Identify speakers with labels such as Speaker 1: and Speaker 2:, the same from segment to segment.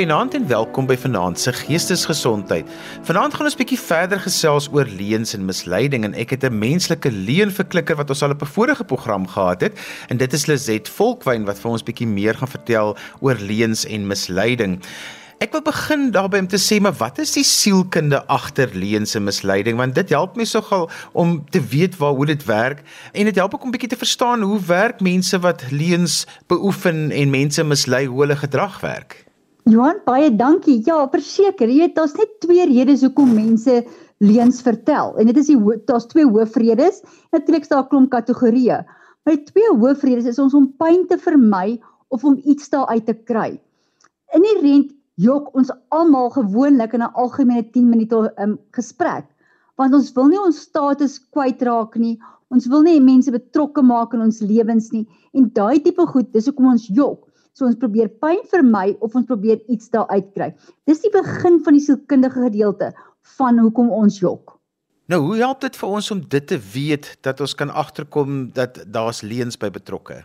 Speaker 1: Goeienaand en welkom by Vanaand se Geestesgesondheid. Vanaand gaan ons 'n bietjie verder gesels oor leuns en misleiding en ek het 'n menslike leuen-verklikker wat ons al op 'n vorige program gehad het en dit is Lizet Volkwyn wat vir ons bietjie meer gaan vertel oor leuns en misleiding. Ek wil begin daarby om te sê maar wat is die sielkunde agter leuns en misleiding want dit help my sogal om te weet waar hoe dit werk en dit help ook om bietjie te verstaan hoe werk mense wat leuns beoefen en mense mislei hoe hulle gedrag werk.
Speaker 2: Johan, baie dankie. Ja, verseker, jy weet daar's net twee redes hoekom mense leuns vertel. En dit is die daar's twee hoofredes. Natuurlik is daar 'n klomp kategorieë. Die twee hoofredes is ons om pyn te vermy of om iets daar uit te kry. In die rent jok ons almal gewoonlik in 'n algemene 10 minute um, gesprek want ons wil nie ons status kwytraak nie. Ons wil nie mense betrokke maak in ons lewens nie. En daai tipe goed, dis hoekom ons jok. So ons probeer pyn vermy of ons probeer iets daar uitkry. Dis die begin van die sielkundige gedeelte van hoekom ons jok.
Speaker 1: Nou, hoe help dit vir ons om dit te weet dat ons kan agterkom dat daar's leuns by betrokke?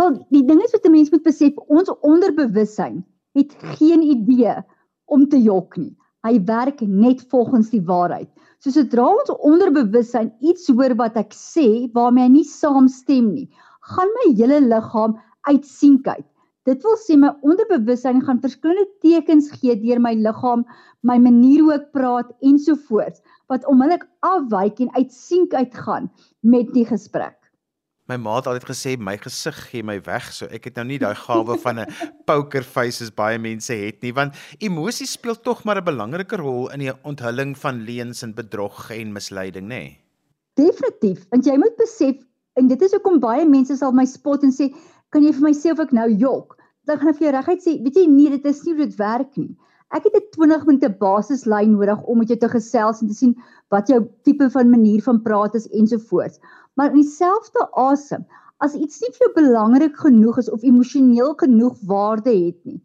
Speaker 2: Wel, die ding is wat 'n mens moet besef, ons onderbewussyn het geen idee om te jok nie. Hy werk net volgens die waarheid. So sodra ons onderbewussyn iets hoor wat ek sê waarmee hy nie saamstem nie, gaan my hele liggaam uitsienkyk. Dit wil sê my onderbewussyn gaan verskillende tekens gee deur my liggaam, my manier hoe ek praat ensovoorts wat onmiddellik afwyk en uitsink uitgaan met die gesprek.
Speaker 1: My ma het altyd gesê my gesig gee my weg, so ek het nou nie daai gawe van 'n poker face as baie mense het nie, want emosies speel tog maar 'n belangrike rol in die onthulling van leuns en bedrog en misleiding, nê? Nee?
Speaker 2: Definitief, want jy moet besef en dit is hoekom baie mense sal my spot en sê, "Kan jy vir my sê of ek nou jok?" Dan gaan ek vir jou reguit sê, weet jy nee, dit is nie hoe dit werk nie. Ek het 'n 20 minute basislyn nodig om met jou te gesels en te sien wat jou tipe van manier van praat is ensovoorts. Maar in dieselfde asem, as iets nie vir jou belangrik genoeg is of emosioneel genoeg waarde het nie,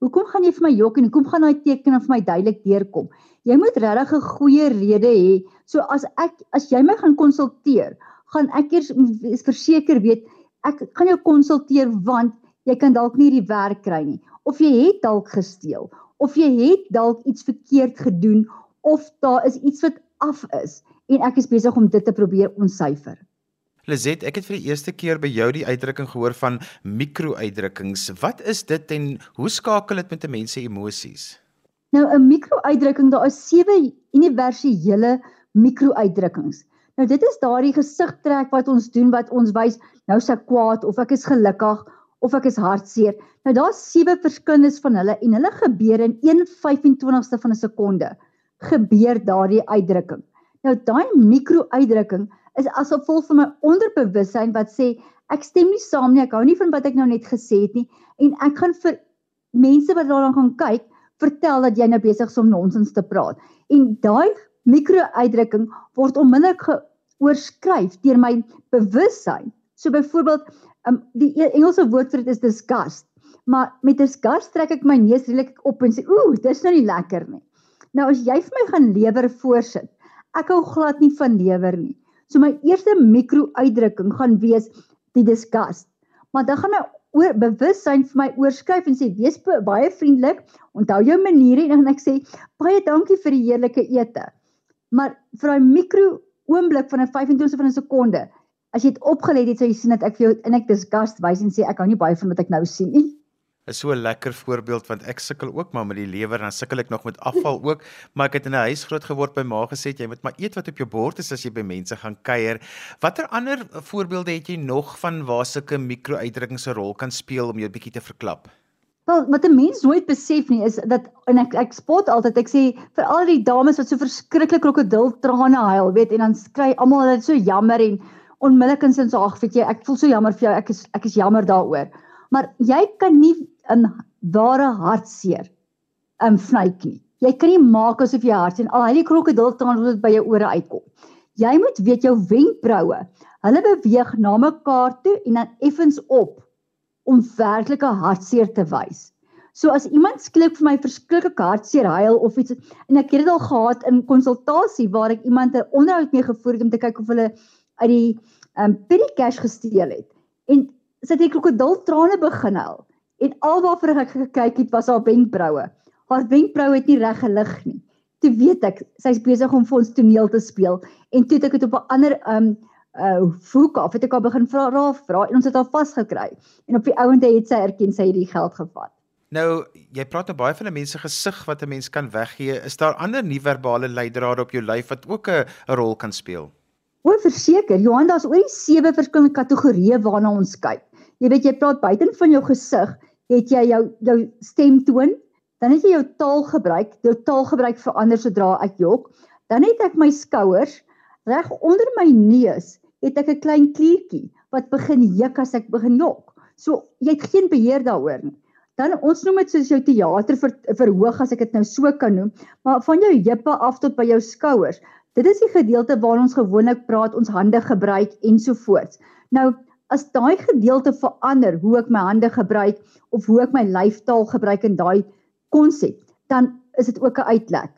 Speaker 2: hoekom gaan jy vir my jok en hoekom gaan daai teken vir my duidelik deurkom? Jy moet regtig 'n goeie rede hê. So as ek as jy my gaan konsulteer, gaan ek eers verseker weet ek gaan jou konsulteer want jy kan dalk nie die werk kry nie of jy het dalk gesteel of jy het dalk iets verkeerd gedoen of daar is iets wat af is en ek is besig om dit te probeer ontsyfer.
Speaker 1: Lizet, ek het vir die eerste keer by jou die uitdrukking gehoor van mikro-uitdrukkings. Wat is dit en hoe skakel dit met 'n mens se emosies?
Speaker 2: Nou 'n mikro-uitdrukking, daar is sewe universele mikro-uitdrukkings. Nou dit is daardie gesigtrek wat ons doen wat ons wys nou se kwaad of ek is gelukkig of ek is hartseer. Nou daar's sewe verskillends van hulle en hulle gebeur in 1/25ste van 'n sekonde. Gebeur daardie uitdrukking. Nou daai mikro-uitdrukking is as gevolg van my onderbewussyn wat sê ek stem nie saam nie, ek hou nie van wat ek nou net gesê het nie en ek gaan vir mense wat daarna gaan kyk vertel dat jy nou besig is om nonsens te praat. En daai mikro-uitdrukking word onmiddellik geoorskryf deur my bewussyn. So byvoorbeeld um, die e-, Engelse woord vir dit is disgust. Maar met disgust trek ek my neus redelik op en sê, "Ooh, dis nou nie lekker nie." Nou as jy vir my gaan lewer voorsit, ek hou glad nie van lewer nie. So my eerste mikro-uitdrukking gaan wees die disgust. Maar dan gaan my oor bewussyn vir my oorskryf en sê, "Wees baie vriendelik, onthou jou maniere" en dan ek sê, "Baie dankie vir die heerlike ete." Maar vir daai mikro oomblik van 'n 25ste van 'n sekonde as jy dit opgelet het, sou jy sien dat ek vir jou in ek disgust wys en sê ek hou nie baie van wat ek nou sien nie.
Speaker 1: Is so 'n lekker voorbeeld want ek sukkel ook maar met die lewer en dan sukkel ek nog met afval ook, maar ek het in 'n huis groot geword by ma gesê jy moet maar eet wat op jou bord is as jy by mense gaan kuier. Watter ander voorbeelde het jy nog van waar sulke mikro-uitdrukkings 'n rol kan speel om jou bietjie te verklap?
Speaker 2: Wel, wat 'n mens nooit besef nie is dat en ek ek spot altyd ek sê vir al die dames wat so verskriklik krokodiltrane huil, weet en dan skry almal dat so jammer en onmiddellik in sin so ag weet jy ek voel so jammer vir jou. Ek is ek is jammer daaroor. Maar jy kan nie 'n ware hartseer um vnyk nie. Jy kan nie maak asof jy hart en al hy die krokodiltraan wat by jou ore uitkom. Jy moet weet jou wenkbroue hulle beweeg na mekaar toe en dan effens op om werklike hartseer te wys. So as iemand skielik vir my verskriklike hartseer huil of iets en ek het dit al gehad in konsultasie waar ek iemand 'n onderhoud mee gevoer het om te kyk of hulle uit die um petty cash gesteel het. En sy het die krokodil trane begin huil. En alwaarvoor ek gekyk het was haar wenkbroue. haar wenkbrauwe het nie reg gelig nie. Toe weet ek sy's besig om vir ons toneel te speel en toe het ek dit op 'n ander um uh hoek af het ek haar begin vra raaf vra en ons het haar vasgekry en op die ouende het sy erken sy het die geld gevat.
Speaker 1: Nou, jy praat nou baie van 'n mens se gesig wat 'n mens kan weggee. Is daar ander nie-verbale leidrade op jou lyf wat ook 'n rol kan speel?
Speaker 2: O, verseker, Johan, daar's oor die sewe verskillende kategorieë waarna ons kyk. Jy weet jy praat buiten van jou gesig, het jy jou jou stemtoon, dan het jy jou taalgebruik, jou taalgebruik verander sodra ek jok. Dan het ek my skouers reg onder my neus, het ek 'n klein kliertjie wat begin juk as ek begin jok. So jy het geen beheer daaroor nie. Dan ons noem dit soos jou teater ver, verhoog as ek dit nou so kan noem, maar van jou heupe af tot by jou skouers. Dit is die gedeelte waar ons gewoonlik praat, ons hande gebruik ensovoorts. Nou as daai gedeelte verander hoe ek my hande gebruik of hoe ek my lyfstaal gebruik in daai konsep, dan is dit ook 'n uitlek.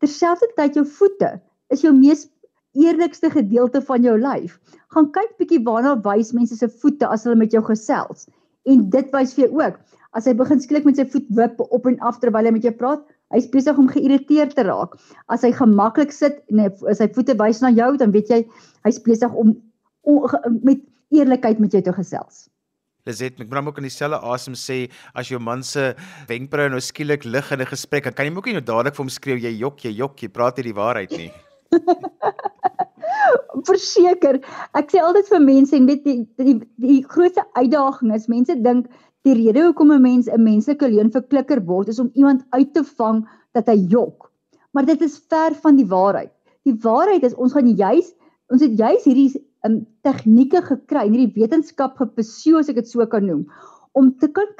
Speaker 2: Terselfdertyd jou voete is jou mees eerlikste gedeelte van jou lyf. Gaan kyk bietjie waarna wys mense se voete as hulle met jou gesels. En dit wys vir jou ook as hy begin skielik met sy voet wip op en af terwyl hy met jou praat, hy's besig om geïrriteerd te raak. As hy gemaklik sit en hy, sy voete wys na jou, dan weet jy hy's besig om met eerlikheid met jou te gesels.
Speaker 1: Lizet, ek moet ook in dieselfde asem sê as jou man se wenkbroue nou skielik lig in 'n gesprek, dan kan jy ook nie nou dadelik vir hom skreeu jy jok, jy jok, jy praat nie die waarheid nie.
Speaker 2: Verseker, ek sê altyd vir mense en weet die die, die, die grootste uitdaging is mense dink die rede hoekom 'n mens 'n menslike leuen verklikker word is om iemand uit te vang dat hy jok. Maar dit is ver van die waarheid. Die waarheid is ons gaan juis ons het juis hierdie um, tegnieke gekry, hierdie wetenskap gepesio as ek dit so kan noem, om te kan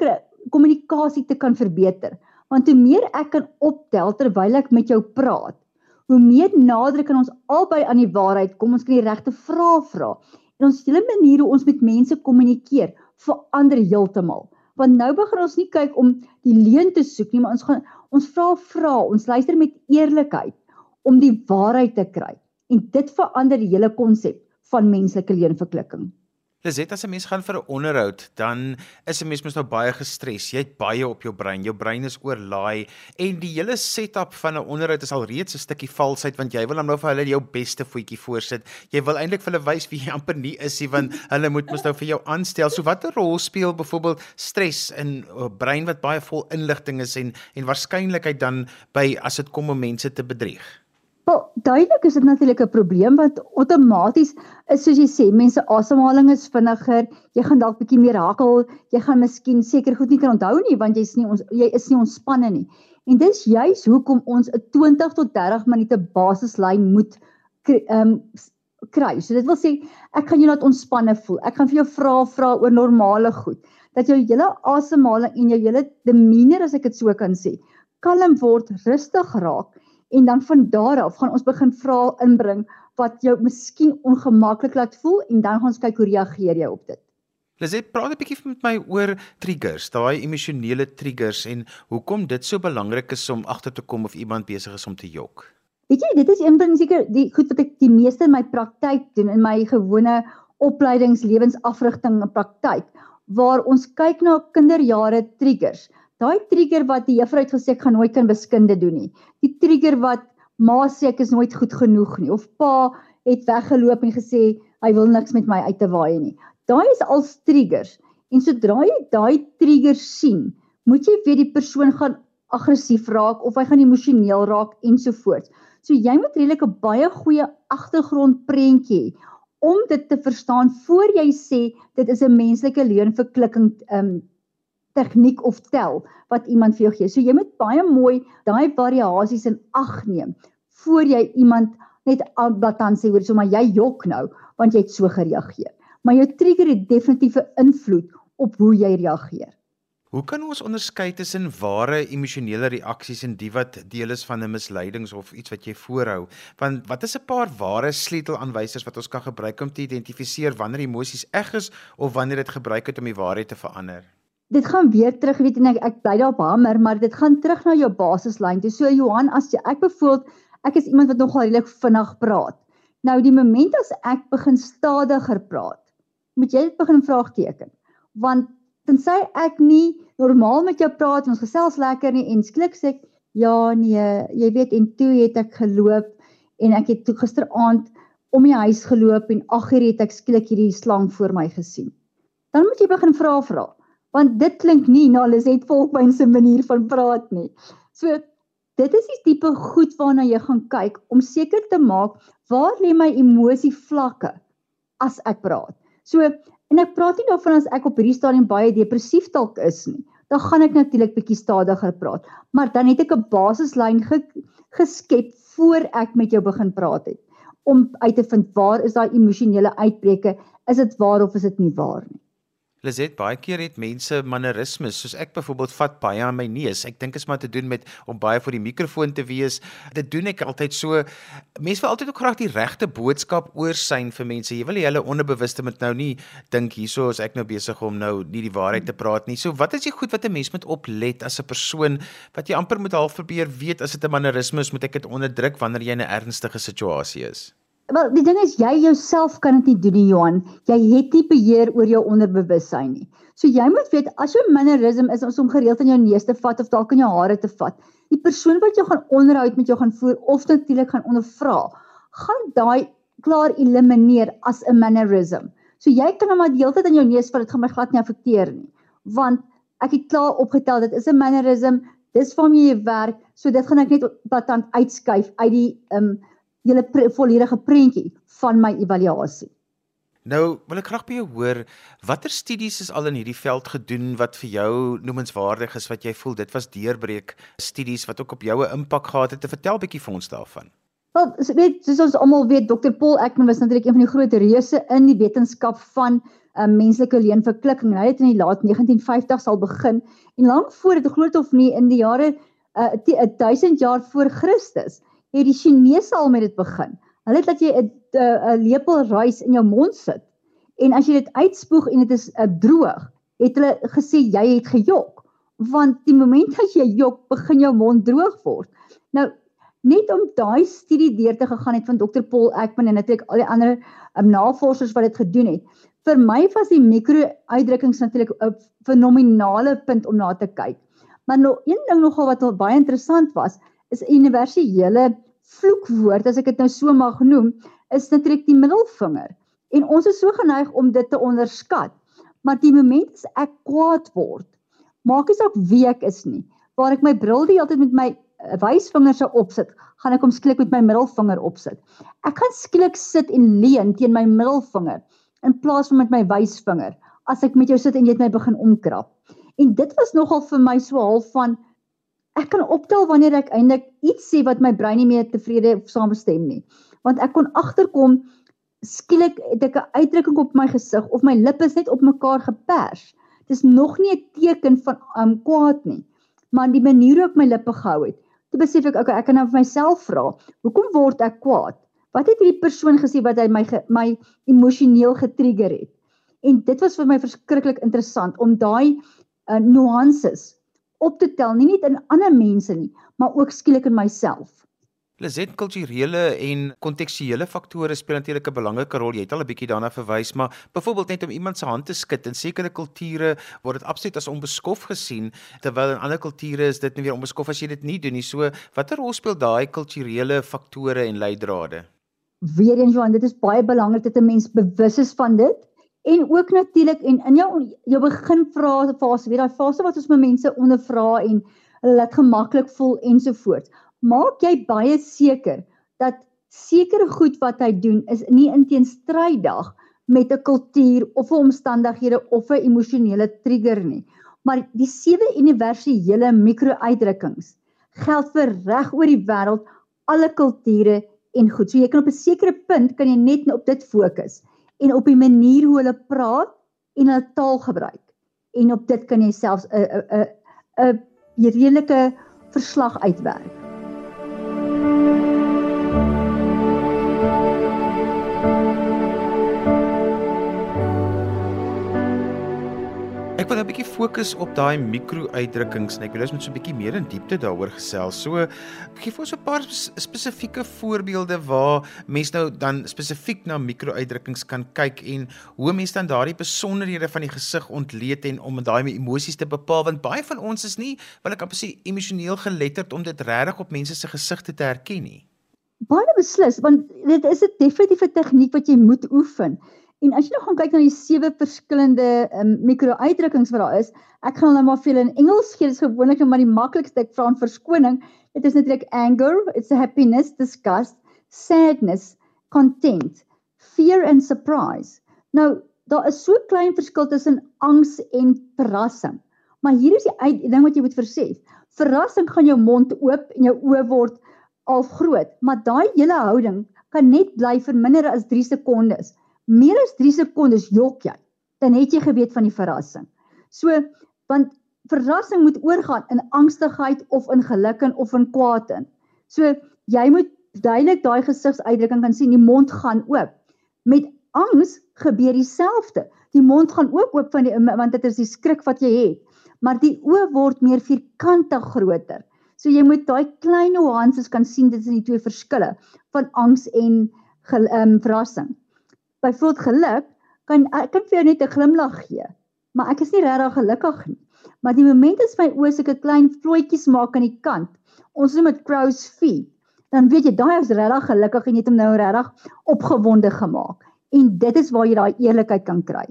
Speaker 2: kommunikasie te kan verbeter. Want hoe meer ek kan optel terwyl ek met jou praat, hoe meer nadruk kan ons albei aan die waarheid kom, ons kan die regte vrae vra. En ons hele manier hoe ons met mense kommunikeer verander heeltemal. Want nou begin ons nie kyk om die leuen te soek nie, maar ons gaan ons vra vra, ons luister met eerlikheid om die waarheid te kry. En dit verander die hele konsep van menslike leenverklikking.
Speaker 1: Liset, as 'n mens gaan vir 'n onderhoud, dan is 'n mens mos nou baie gestres. Jy het baie op jou brein. Jou brein is oorlaai en die hele setup van 'n onderhoud is al reeds 'n stukkie valsheid want jy wil dan nou vir hulle jou beste voetjie voorsit. Jy wil eintlik vir hulle wys wie jy amper nie is nie want hulle moet mos nou vir jou aanstel. So watter rol speel byvoorbeeld stres in 'n brein wat baie vol inligting is en en waarskynlikheid dan by as dit kom om mense te bedrieg?
Speaker 2: Wel, duidelik is dit natuurlik 'n probleem want outomaties is soos jy sê, mense asemhaling is vinniger, jy gaan dalk bietjie meer hakkel, jy gaan miskien seker goed nie kan onthou nie want jy's nie ons jy is nie ontspanne nie. En dis juis hoekom ons 'n 20 tot 30 minute basislyn moet ehm um, kry. So dit wil sê ek gaan jou laat ontspanne voel. Ek gaan vir jou vra vra oor normale goed dat jou hele asemhaling en jou hele demeanor as ek dit so kan sê, kalm word, rustig raak en dan van daar af gaan ons begin vra inbring wat jou miskien ongemaklik laat voel en dan gaan ons kyk hoe reageer jy op dit.
Speaker 1: Liset, praat 'n bietjie met my oor triggers, daai emosionele triggers en hoekom dit so belangrik is om agter te kom of iemand besig is om te jok.
Speaker 2: Weet jy, dit is een ding seker die goed wat ek die meeste in my praktyk doen in my gewone opleidingslewensafrigting en praktyk waar ons kyk na kinderjare triggers. Daai trigger wat die juffrou het gesê ek gaan nooit kan wiskunde doen nie. Die trigger wat ma sê ek is nooit goed genoeg nie of pa het weggeloop en gesê hy wil niks met my uit te waai nie. Daai is al triggers. En sodra jy daai triggers sien, moet jy weet die persoon gaan aggressief raak of hy gaan emosioneel raak ensovoorts. So jy moet redelik 'n baie goeie agtergrondprentjie hê om dit te verstaan voor jy sê dit is 'n menslike leunverklikking um tegniek of tel wat iemand vir jou gee. So jy moet baie mooi daai variasies in ag neem voor jy iemand net aanblatant sê hoor so maar jy jok nou want jy het so gereageer. Maar jou trigger het definitief 'n invloed op hoe jy reageer.
Speaker 1: Hoe kan ons onderskei tussen ware emosionele reaksies en die wat deel is van 'n misleidings of iets wat jy voorhou? Want wat is 'n paar ware sleutelaanwysers wat ons kan gebruik om te identifiseer wanneer emosies eg is of wanneer dit gebruik het om die waarheid te verander?
Speaker 2: Dit gaan weer terug weet en ek, ek bly daar op hamer maar dit gaan terug na jou basislyn. Toe so Johan as jy, ek bevoel ek is iemand wat nogal redelik vinnig praat. Nou die oomblik as ek begin stadiger praat moet jy dit begin vraagteken. Want tensy ek nie normaal met jou praat ons gesels lekker nie en skielik sê ek Ja, nee, jy weet en toe het ek geloop en ek het toe gisteraand om die huis geloop en agter het ek skielik hierdie slang voor my gesien. Dan moet jy begin vra vra want dit klink nie na Liset Volkmyn se manier van praat nie. So dit is die tipe goed waarna jy gaan kyk om seker te maak waar lê my emosie vlakke as ek praat. So en ek praat nie daarvan as ek op hierdie stadium baie depressief dalk is nie. Dan gaan ek natuurlik bietjie stadiger praat, maar dan het ek 'n basislyn ge, geskep voor ek met jou begin praat het om uit te vind waar is daai emosionele uitbreke, is dit waar of is dit nie waar nie.
Speaker 1: Lizet, baie keer het mense mannerismes, soos ek byvoorbeeld vat baie aan my neus. Ek dink dit is maar te doen met om baie voor die mikrofoon te wees. Dit doen ek altyd so. Mense wil altyd ook graag die regte boodskap oorsyn vir mense. Jy wil hulle onderbewuste moet nou nie dink hierso is ek nou besig om nou nie die waarheid te praat nie. So wat is die goed wat 'n mens moet oplet as 'n persoon wat jy amper moet half probeer weet as dit 'n mannerisme is, moet ek dit onderdruk wanneer jy in 'n ernstige situasie is?
Speaker 2: Wel, die ding is jy jouself kan dit nie doen nie, Johan. Jy het nie beheer oor jou onderbewussyn nie. So jy moet weet as jou mannerisme is om gereeld in jou neus te vat of dalk in jou hare te vat, die persoon wat jy gaan onderhoud met jou gaan voer of natuurlik gaan ondervra, gaan daai klaar elimineer as 'n mannerism. So jy kan hom maar die hele tyd in jou neus vat, dit gaan my glad nie affekteer nie. Want ek het klaar opgetel dit is 'n mannerism, dis waarmee jy werk, so dit gaan ek net patant uitskuif uit die ehm um, julle pre volledige prentjie van my evaluasie.
Speaker 1: Nou, wil ek graag by jou hoor, watter studies is al in hierdie veld gedoen wat vir jou noemenswaardig is wat jy voel dit was deurbreek studies wat ook op jou 'n impak gehad het? Te vertel bietjie vir ons daarvan.
Speaker 2: Wel, so weet soos ons almal weet, Dr. Paul Ekman was natuurlik een van die groot reuse in die wetenskap van um, menslike leenverklikking. Hy het in die laat 1950s al begin en lank voor dit glo dit of nie in die jare uh, 1000 jaar voor Christus het die Chinese al met dit begin. Hulle het dat jy 'n 'n lepel rys in jou mond sit en as jy dit uitspoeg en dit is uh, droog, het hulle gesê jy het gejok want die oomblik as jy jok, begin jou mond droog word. Nou net om daai studie deur te gegaan het van Dr Paul Ekman en natuurlik al die ander um, navorsers wat dit gedoen het. Vir my was die mikro-uitdrukkings natuurlik 'n fenominale punt om na te kyk. Maar nog een ding nogal wat baie interessant was, is universele vloekwoord as ek dit nou so mag noem, is natuurlik die middelvinger. En ons is so geneig om dit te onderskat. Maar die oomblik as ek kwaad word, maak nie saak wie ek is nie. Waar ek my bril die hele tyd met my eh, wysvinger se opsit, gaan ek hom skielik met my middelvinger opsit. Ek gaan skielik sit en leun teen my middelvinger in plaas van met my wysvinger as ek met jou sit en jy het my begin omkrap. En dit was nogal vir my so half van ek kan optel wanneer ek eintlik iets sê wat my brein nie meer tevrede of saamstem nie. Want ek kon agterkom skielik het ek 'n uitdrukking op my gesig of my lippe is net op mekaar gepers. Dis nog nie 'n teken van um kwaad nie, maar die manier hoe ek my lippe gehou het. Toe besef ek okay, ek kan nou vir myself vra, hoekom word ek kwaad? Wat het hierdie persoon gesê wat hy my my emosioneel getrigger het? En dit was vir my verskriklik interessant om daai uh, nuances op te tel, nie net in ander mense nie, maar ook skielik in myself.
Speaker 1: Lizet kulturele en kontekstuele faktore speel natuurlik 'n belangrike rol. Jy het al 'n bietjie daarna verwys, maar byvoorbeeld net om iemand se hand te skud in sekere kulture word dit absoluut as onbeskof gesien, terwyl in ander kulture is dit nie weer onbeskof as jy dit nie doen nie. So, watter rol speel daai kulturele faktore en leidrade?
Speaker 2: Weerens Johan, dit is baie belangrik dat 'n mens bewus is van dit en ook natuurlik en in jou jou begin fase fase weet daai fase wat ons met mense ondervra en hulle laat gemaklik voel ensovoorts maak jy baie seker dat sekere goed wat hy doen is nie inteenstrydig met 'n kultuur of 'n omstandighede of 'n emosionele trigger nie. Maar die sewe universele mikro-uitdrukkings geld vir reg oor die wêreld alle kulture en goed. So jy kan op 'n sekere punt kan jy net op dit fokus en op die manier hoe hulle praat en hulle taal gebruik. En op dit kan jy selfs 'n 'n 'n 'n redelike verslag uitwerk.
Speaker 1: Bietjie fokus op daai mikro-uitdrukkings en ek wil ons met so 'n bietjie meer in diepte daaroor gesels. So gee vir ons 'n paar spesifieke voorbeelde waar mense nou dan spesifiek na mikro-uitdrukkings kan kyk en hoe mense dan daardie besonderhede van die gesig ontleed en om daai emosies te bepaal want baie van ons is nie wil ek amper sê emosioneel geletterd om dit regtig op mense se gesigte te herken nie.
Speaker 2: Baie beslis want dit is 'n definitiewe tegniek wat jy moet oefen. En as jy nou gaan kyk na die sewe verskillende um, mikro-uitdrukkings wat daar is, ek gaan hulle maar vir julle in Engels gee, dis gewoonlik maar die maklikste ek vra aan verskoning. Dit is natuurlik anger, it's a happiness, disgust, sadness, content, fear and surprise. Nou, daar is so klein verskil tussen angs en verrassing. Maar hier is die ding wat jy moet versef. Verrassing gaan jou mond oop en jou oë word al groot, maar daai hele houding kan net bly vir minder as 3 sekondes meer as 3 sekondes jok jy, dan het jy geweet van die verrassing. So want verrassing moet oorgaan in angstigheid of in geluk en of in kwaad in. So jy moet duidelik daai gesigsuitdrukking kan sien, die mond gaan oop. Met angs gebeur dieselfde. Die mond gaan ook oop van die want dit is die skrik wat jy het. Maar die oë word meer vierkantig groter. So jy moet daai klein nuances kan sien dit is die twee verskille van angs en ehm um, verrassing byvoorbeeld geluk kan ek kan vir jou net 'n glimlag gee, maar ek is nie regtig gelukkig nie. Maar die oomblik as my oë sulke klein vloetjies maak aan die kant, ons noem dit crow's feet, dan weet jy daai is regtig gelukkig en jy het hom nou regtig opgewonde gemaak. En dit is waar jy daai eerlikheid kan kry.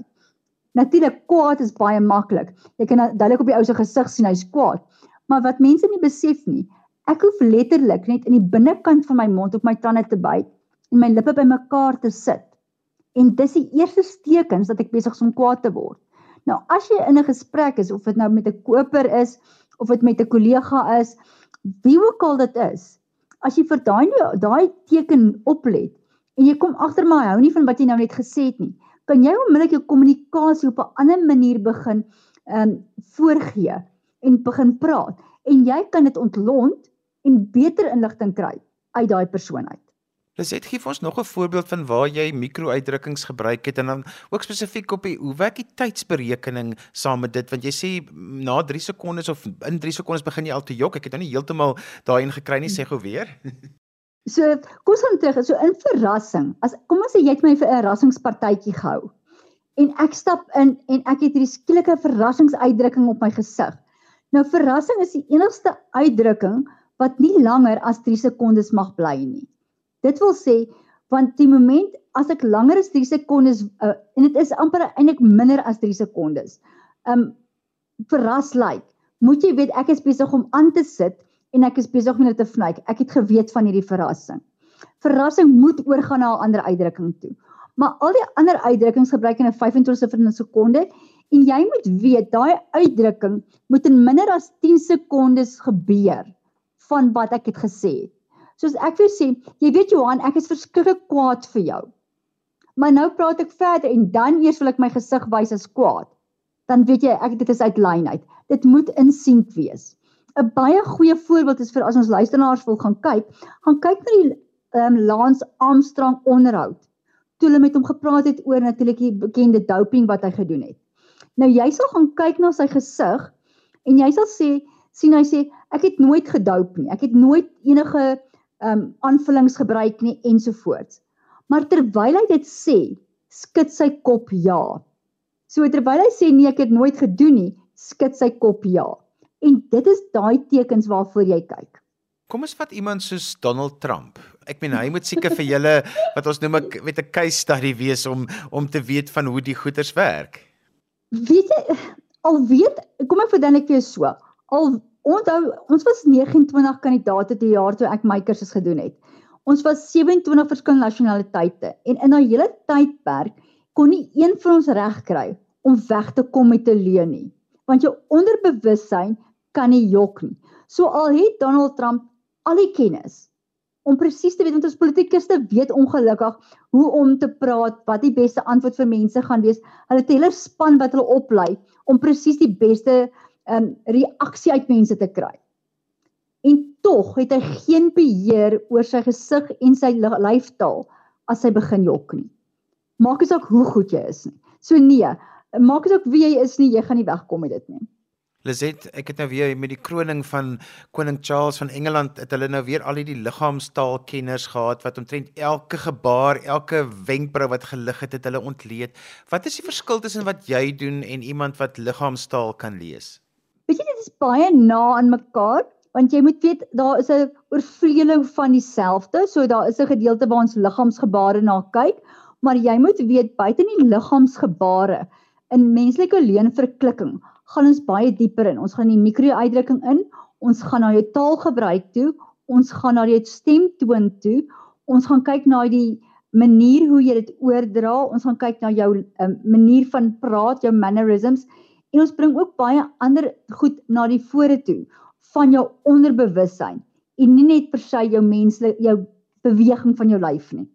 Speaker 2: Natuurlik kwaad is baie maklik. Jy kan duidelik op die ou se gesig sien hy's kwaad. Maar wat mense nie besef nie, ek hoef letterlik net in die binnekant van my mond op my tande te byt en my lippe bymekaar te sit En dis die eerste tekens dat ek besig is om kwaad te word. Nou as jy in 'n gesprek is of dit nou met 'n koper is of dit met 'n kollega is, wie ook al dit is, as jy vir daai daai teken oplet en jy kom agter maar hou nie van wat jy nou net gesê het nie, kan jy onmiddellik jou kommunikasie op 'n ander manier begin ehm um, voorgee en begin praat en jy kan dit ontlont en beter inligting kry uit daai persoon uit.
Speaker 1: Liset gee vir ons nog 'n voorbeeld van waar jy mikro-uitdrukkings gebruik het en dan ook spesifiek op die hoe werk die tydsberekening saam met dit want jy sê na 3 sekondes of in 3 sekondes begin jy al te jok. Ek het nou nie heeltemal daarin gekry nie, sê gou weer.
Speaker 2: So, kom ons terug. So in verrassing. As kom ons sê jy het my vir 'n verrassingspartytjie gehou. En ek stap in en ek het hierdie skielike verrassingsuitdrukking op my gesig. Nou verrassing is die enigste uitdrukking wat nie langer as 3 sekondes mag bly nie. Dit wil sê want die moment as ek langer as 3 sekondes uh, en dit is amper eintlik minder as 3 sekondes. Um verras lyk. Like, moet jy weet ek is besig om aan te sit en ek is besig om net te vnyk. Ek het geweet van hierdie verrassing. Verrassing moet oorgaan na 'n ander uitdrukking toe. Maar al die ander uitdrukkings gebruik in 'n 25ste sekonde en jy moet weet daai uitdrukking moet in minder as 10 sekondes gebeur van wat ek het gesê het. Soos ek vir sê, jy weet Johan, ek is verskriklik kwaad vir jou. Maar nou praat ek verder en dan eers wil ek my gesig wys as kwaad. Dan weet jy ek dit is uit lyn uit. Dit moet in sink wees. 'n Baie goeie voorbeeld is vir as ons luisteraars wil gaan kyk, gaan kyk na die ehm um, Lance Armstrong onderhoud. Toe hulle met hom gepraat het oor natuurlik die bekende doping wat hy gedoen het. Nou jy sal gaan kyk na sy gesig en jy sal sê sien hy sê ek het nooit gedoop nie. Ek het nooit enige um aanvullings gebruik nie ensovoorts. Maar terwyl hy dit sê, skud sy kop ja. So terwyl hy sê nee, ek het nooit gedoen nie, skud sy kop ja. En dit is daai tekens waarvoor jy kyk.
Speaker 1: Kom ons vat iemand soos Donald Trump. Ek meen hy moet seker vir julle wat ons noem ek met 'n case study wees om om te weet van hoe die goeters werk.
Speaker 2: Weet jy al weet kom ek verduidelik vir jou so. Al Onthou, ons was 29 kandidate die jaar toe ek my kursus gedoen het. Ons was 27 verskillende nasionaliteite en in daai hele tydperk kon nie een van ons reg kry om weg te kom met 'n leuen nie. Want jou onderbewussyn kan nie jok nie. So al het Donald Trump al die kennis om presies te weet wat ons politikuste weet ongelukkig hoe om te praat, wat die beste antwoord vir mense gaan wees. Hulle het 'n hele span wat hulle oplei om presies die beste um reaksie uit mense te kry. En tog het hy geen beheer oor sy gesig en sy lyfstaal as hy begin jok nie. Maak nie saak hoe goed jy is nie. So nee, maak dit ook wie jy is nie, jy gaan nie wegkom met dit nie.
Speaker 1: Lizet, ek het nou weer met die kroning van koning Charles van Engeland, het hulle nou weer al hierdie liggaamstaalkenners gehad wat omtrent elke gebaar, elke wenkbrau wat gelig het, het hulle ontleed. Wat is die verskil tussen wat jy doen en iemand wat liggaamstaal kan lees?
Speaker 2: Is baie na aan mekaar, want jy moet weet daar is 'n oorvleueling van dieselfde, so daar is 'n gedeelte waar ons liggaamsgebare na kyk, maar jy moet weet buite in die liggaamsgebare in menslike leenverklikking gaan ons baie dieper in. Ons gaan die mikro-uitdrukking in, ons gaan na jou taalgebruik toe, ons gaan na jou stemtoon toe, ons gaan kyk na die manier hoe jy dit oordra, ons gaan kyk na jou um, manier van praat, jou mannerisms en ons bring ook baie ander goed na die vore toe van jou onderbewussyn en nie net per se jou menslike jou beweging van jou lyf nie.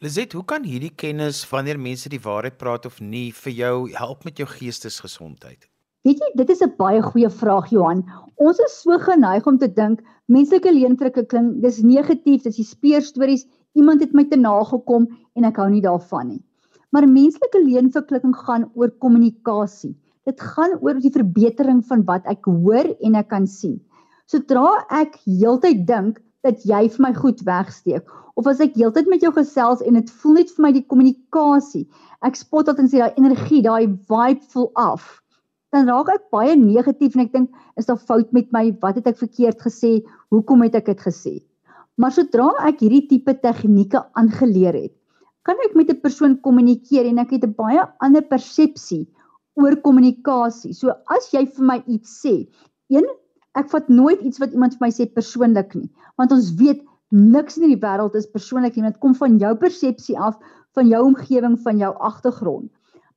Speaker 1: Lizet, hoe kan hierdie kennis wanneer mense die waarheid praat of nie vir jou help met jou geestesgesondheid?
Speaker 2: Weet jy, dit is 'n baie goeie vraag Johan. Ons is so geneig om te dink menslike leentrekke klink dis negatief, dis die speurstories, iemand het my te nagekom en ek hou nie daarvan nie. Maar menslike leenverklikking gaan oor kommunikasie. Dit gaan oor die verbetering van wat ek hoor en ek kan sien. Sodra ek heeltyd dink dat jy vir my goed wegsteek of as ek heeltyd met jou gesels en dit voel net vir my die kommunikasie, ek spot dat en sê daai energie, daai vibe voel af dan raak ek baie negatief en ek dink is daar fout met my? Wat het ek verkeerd gesê? Hoekom het ek dit gesê? Maar sodra ek hierdie tipe tegnieke aangeleer het, kan ek met 'n persoon kommunikeer en ek het 'n baie ander persepsie oor kommunikasie. So as jy vir my iets sê, een ek vat nooit iets wat iemand vir my sê persoonlik nie, want ons weet niks in die wêreld is persoonlik nie. Dit kom van jou persepsie af, van jou omgewing, van jou agtergrond.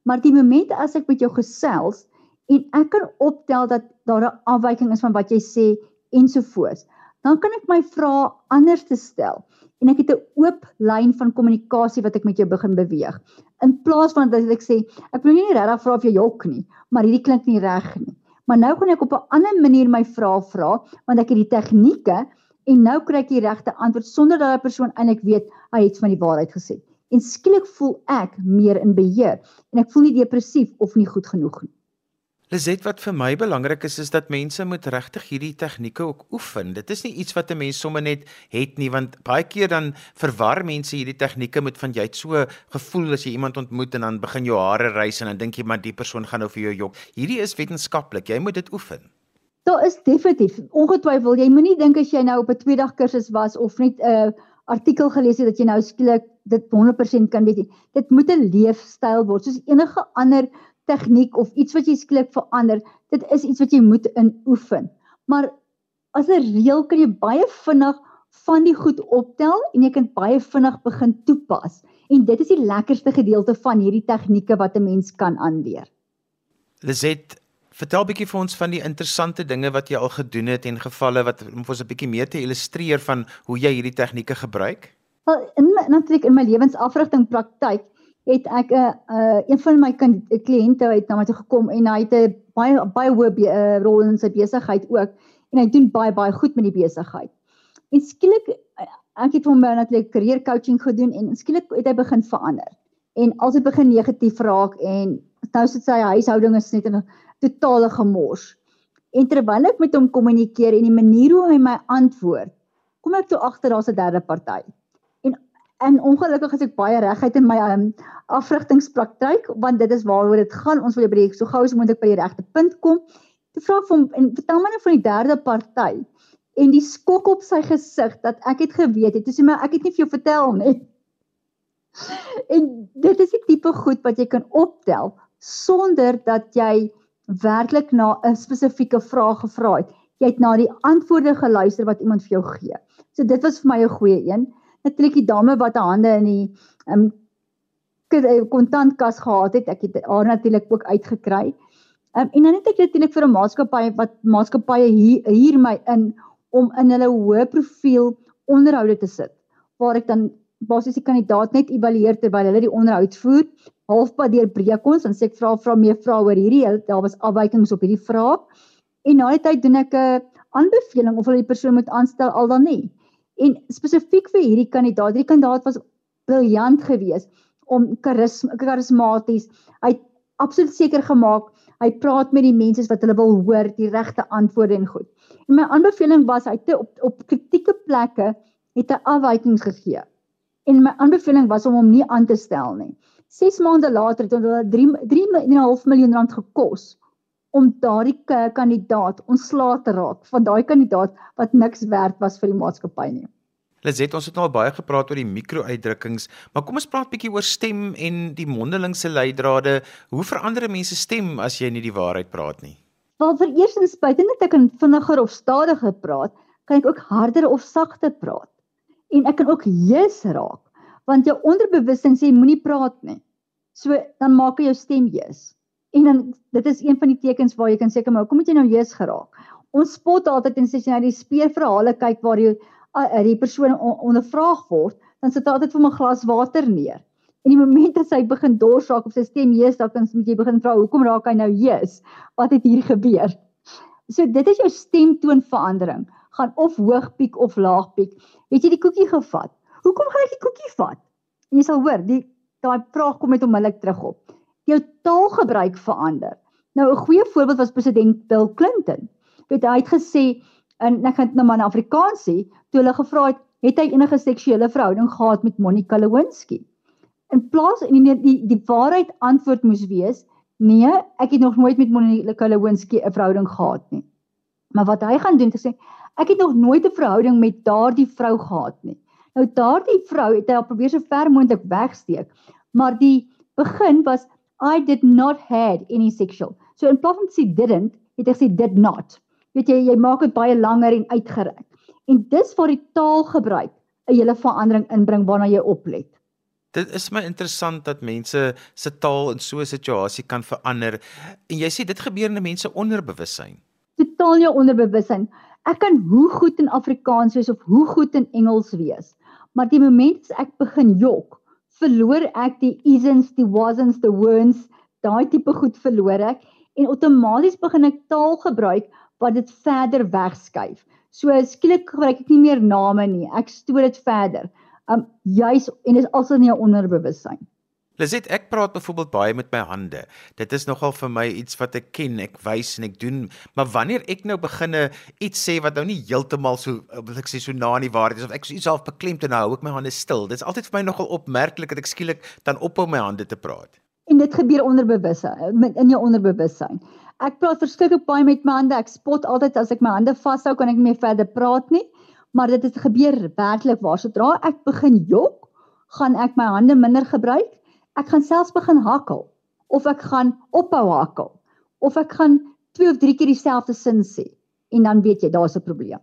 Speaker 2: Maar die oomblik as ek met jou gesels, en ek kan optel dat daar 'n afwyking is van wat jy sê ensovoorts. Dan kan ek my vrae anders te stel en ek het 'n oop lyn van kommunikasie wat ek met jou begin beweeg. In plaas van dat ek sê ek wil nie regtig vra of jy jok nie, maar hierdie klink nie reg nie. Maar nou gaan ek op 'n ander manier my vrae vra want ek het die tegnieke en nou kry ek die regte antwoord sonder dat daai persoon eintlik weet hy het van die waarheid gesê. En skielik voel ek meer in beheer en ek voel nie depressief of nie goed genoeg nie.
Speaker 1: Lizet wat vir my belangrik is is dat mense moet regtig hierdie tegnieke ook oefen. Dit is nie iets wat 'n mens sommer net het nie want baie keer dan verwar mense hierdie tegnieke met van jy het so gevoel as jy iemand ontmoet en dan begin jou hare rys en dan dink jy maar die persoon gaan nou vir jou jok. Hierdie is wetenskaplik. Jy moet dit oefen.
Speaker 2: Daar is definitief ongetwyfeld jy moenie dink as jy nou op 'n tweedag kursus was of net 'n uh, artikel gelees het dat jy nou skielik dit 100% kan weet. Dit moet 'n leefstyl word soos enige ander tegniek of iets wat jy skielik verander, dit is iets wat jy moet inoefen. Maar as 'n reël kan jy baie vinnig van die goed optel en jy kan baie vinnig begin toepas. En dit is die lekkerste gedeelte van hierdie tegnieke wat 'n mens kan aanleer.
Speaker 1: Lizet, vertel bietjie vir ons van die interessante dinge wat jy al gedoen het en gevalle wat om ons 'n bietjie meer te illustreer van hoe jy hierdie tegnieke gebruik.
Speaker 2: Wel, in natuurlik in my lewensafrigting praktyk het ek 'n uh, uh, een van my kliënte uit na my toe gekom en hy het 'n baie baie hoë uh, rol in sy besigheid ook en hy doen baie baie goed met die besigheid. En skielik uh, ek het hom natuurlik career coaching gedoen en skielik het hy begin verander. En as dit begin negatief raak en nou sit sy huishouding is net 'n totale gemors. En terwyl ek met hom kommunikeer en die manier hoe hy my antwoord, kom ek toe agter daar's 'n derde party en ongelukkig is ek baie reguit in my um, afrigtingspraktyk want dit is waaroor dit gaan. Ons wil die so gou as moontlik by die regte punt kom. Te vra hom en vertel my net van die derde party en die skok op sy gesig dat ek het geweet het. Dis maar ek het nie vir jou vertel nie. En dit is die tipe goed wat jy kan optel sonder dat jy werklik na 'n spesifieke vraag gevra het. Jy het na die antwoorde geluister wat iemand vir jou gee. So dit was vir my 'n goeie een natuurlik die dame wat haar hande in die um, kontantkas gehad het, ek het haar natuurlik ook uitgekry. Um, en dan het ek natuurlik vir 'n maatskappy wat maatskappye hier hier my in om in hulle hoë profiel onderhoude te sit waar ek dan basies die kandidaat net evalueer terwyl hulle die onderhoud voer. Halfpad deur breek ons en sê ek vra vra meer vrae oor hierdie daar was afwykings op hierdie vraag. En na die tyd doen ek 'n aanbeveling of hulle die persoon moet aanstel al dan nie En spesifiek vir hierdie kandidaat, hierdie kandidaat was briljant geweest om karismaties. Hy absoluut seker gemaak hy praat met die mense wat hulle wil hoor, die regte antwoorde en goed. En my aanbeveling was hy het op op kritieke plekke het hy afwykings gegee. En my aanbeveling was om hom nie aan te stel nie. 6 maande later het hulle 3 3.5 miljoen rand gekos om daardie kandidaat ontslae te raak van daai kandidaat wat niks werd was vir die maatskappy nie.
Speaker 1: Lizet, ons het nou al baie gepraat oor die mikro-uitdrukkings, maar kom ons praat bietjie oor stem en die mondelingse leidrade. Hoe verander mense stem as jy nie die waarheid praat nie?
Speaker 2: Wel, vir eerstens, buite net ek kan vinniger of stadiger praat, kan ek ook harder of sagter praat. En ek kan ook jeus raak, want jou onderbewussyn sê moenie praat nie. So dan maak jy jou stem jeus. En dan dit is een van die tekens waar jy kan seker maar kom moet jy nou jeus geraak. Ons spot altyd en sê jy nou die speerverhale kyk waar jy uh, die persoon ondervraag word, dan sit hy altyd vir 'n glas water neer. En die oomblik as hy begin dors raak of sy stem jees, dan moet jy begin vra, hoekom raak hy nou jees? Wat het hier gebeur? So dit is jou stemtoonverandering. Gaan of hoog piek of laag piek. Het jy die koekie gevat? Hoekom gaan ek die koekie vat? En jy sal hoor, die daai vraag kom net onmiddellik terug op. Jou taalgebruik verander. Nou 'n goeie voorbeeld was president Bill Clinton. Weet hy het gesê en ek gaan nou maar in Afrikaans sê, toe hulle gevra het, het hy enige seksuele verhouding gehad met Monica Lewinsky? In plaas en die die, die waarheid antwoord moes wees, nee, ek het nog nooit met Monica Lewinsky 'n verhouding gehad nie. Maar wat hy gaan doen is sê, ek het nog nooit 'n verhouding met daardie vrou gehad nie. Nou daardie vrou het hy al probeer so ver moontlik wegsteek, maar die begin was I did not had any sexual. So in plaas van sê didn't, het hy gesê did not weet jy jy maak dit baie langer en uitgereik. En dis waar die taalgebruik 'n hele verandering inbring waarna jy oplet.
Speaker 1: Dit is my interessant dat mense se taal in so 'n situasie kan verander en jy sê dit gebeur in mense onderbewussyn.
Speaker 2: Totaal jou onderbewussyn. Ek kan hoe goed in Afrikaans wees of hoe goed in Engels wees, maar die oomblik as ek begin jok, verloor ek die isn't, die wasn't, the weren't, daai tipe goed verloor ek en outomaties begin ek taal gebruik wat dit verder wegskuif. So skielik gebruik ek nie meer name nie. Ek stoot dit verder. Um juis en dit is also in jou onderbewussyn.
Speaker 1: Liset, ek praat byvoorbeeld baie met my hande. Dit is nogal vir my iets wat ek ken, ek wys en ek doen, maar wanneer ek nou beginne iets sê wat nou nie heeltemal so wil ek sê so na in die waarheid is of ek so iets half beklemd en nou hou ek my hande stil. Dit is altyd vir my nogal opmerklik dat ek skielik dan ophou my hande te praat.
Speaker 2: En dit gebeur onderbewussyn, in jou onderbewussyn. Ek praat verskriklik baie met my hande. Ek spot altyd as ek my hande vashou, kan ek nie meer verder praat nie. Maar dit het gebeur werklik waar sodra ek begin jok, gaan ek my hande minder gebruik. Ek gaan selfs begin hakkel of ek gaan ophou hakkel of ek gaan twee of drie keer dieselfde sin sê en dan weet jy daar's 'n probleem.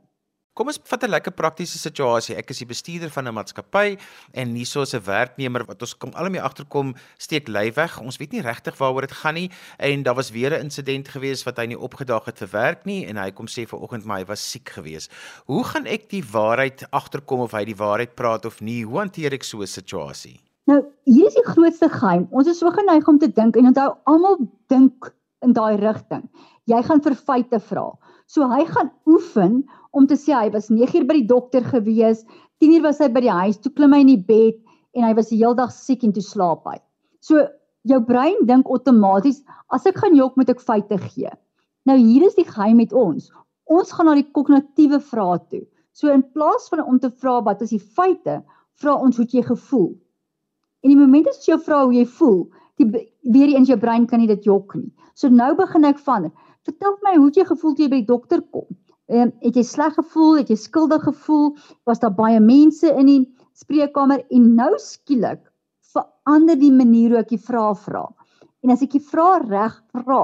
Speaker 1: Kom ons vat 'n lekker praktiese situasie. Ek is die bestuurder van 'n maatskappy en hierso is 'n werknemer wat ons kom almal mee agterkom steek lui weg. Ons weet nie regtig waaroor dit gaan nie en daar was weer 'n insident gewees wat hy nie opgedaag het vir werk nie en hy kom sê vanoggend maar hy was siek gewees. Hoe gaan ek die waarheid agterkom of hy die waarheid praat of nie? Hoe hanteer ek so 'n situasie?
Speaker 2: Nou, hier is die grootste geheim. Ons is so geneig om te dink en onthou almal dink in daai rigting. Jy gaan vir feite vra. So hy gaan oefen om te sê hy was 9 uur by die dokter gewees, 10 uur was hy by die huis, toe klim hy in die bed en hy was die hele dag siek en toe slaap hy. So jou brein dink outomaties as ek gaan jok moet ek feite gee. Nou hier is die geheim met ons. Ons gaan na die kognitiewe vrae toe. So in plaas van om te vra wat is die feite, vra ons hoe jy gevoel. En die oomblik as jy vra hoe jy voel, die weer eens jou brein kan nie dit jok nie. So nou begin ek van, vertel my hoe jy gevoel toe jy by die dokter kom. Ehm um, het jy sleg gevoel, het jy skuldig gevoel? Was daar baie mense in die spreekkamer en nou skielik verander die manier hoe ek die vrae vra. En as ek die vrae reg vra,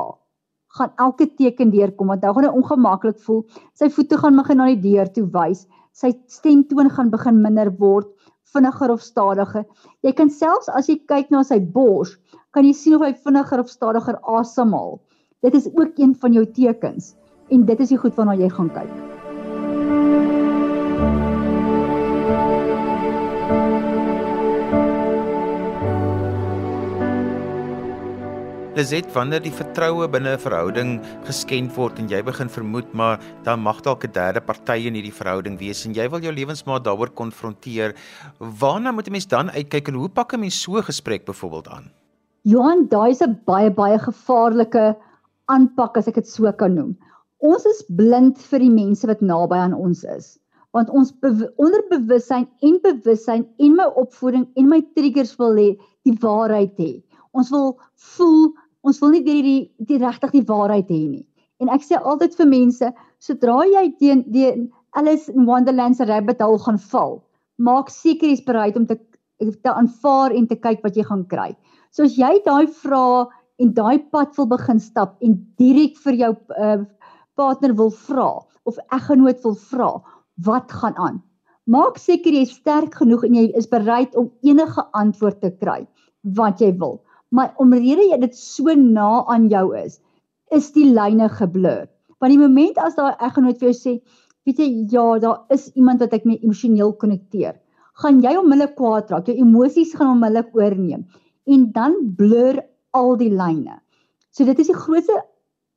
Speaker 2: gaan elke teken deurkom want nou gaan hy ongemaklik voel. Sy voete gaan begin na die deur toe wys. Sy stemtoon gaan begin minder word, vinniger of stadiger. Jy kan selfs as jy kyk na sy bors, kan jy sien of hy vinniger of stadiger asemhaal. Dit is ook een van jou tekens en dit is die goed waarna jy gaan kyk.
Speaker 1: Lizet, wanneer die vertroue binne 'n verhouding geskend word en jy begin vermoed maar dan mag dalk 'n derde party in hierdie verhouding wees en jy wil jou lewensmaat daaroor konfronteer, waarna moet 'n mens dan uitkyk en hoe pak 'n mens so 'n gesprek byvoorbeeld aan?
Speaker 2: Johan, daai is 'n baie baie gevaarlike aanpak as ek dit so kan noem. Ons is blind vir die mense wat naby aan ons is. Want ons onderbewussyn en bewussyn en my opvoeding en my triggers wil hê die waarheid hê. Ons wil voel, ons wil nie die die, die regtig die waarheid hê nie. En ek sê altyd vir mense, sodra jy teen die Alice in Wonderland se rabbit hole gaan val, maak seker jy's bereid om te te aanvaar en te kyk wat jy gaan kry. So as jy daai vrae en daai pad wil begin stap en direk vir jou uh, partner wil vra of eggenoot wil vra, wat gaan aan? Maak seker jy is sterk genoeg en jy is bereid om enige antwoord te kry wat jy wil. Maar omrede jy dit so na aan jou is, is die lyne geblur. Want die oomblik as daai eggenoot vir jou sê, weet jy, ja, daar is iemand wat ek mee emosioneel konnekteer, gaan jy onmiddellik kwaad raak. Jou emosies gaan onmiddellik oorneem en dan blur al die lyne. So dit is die grootste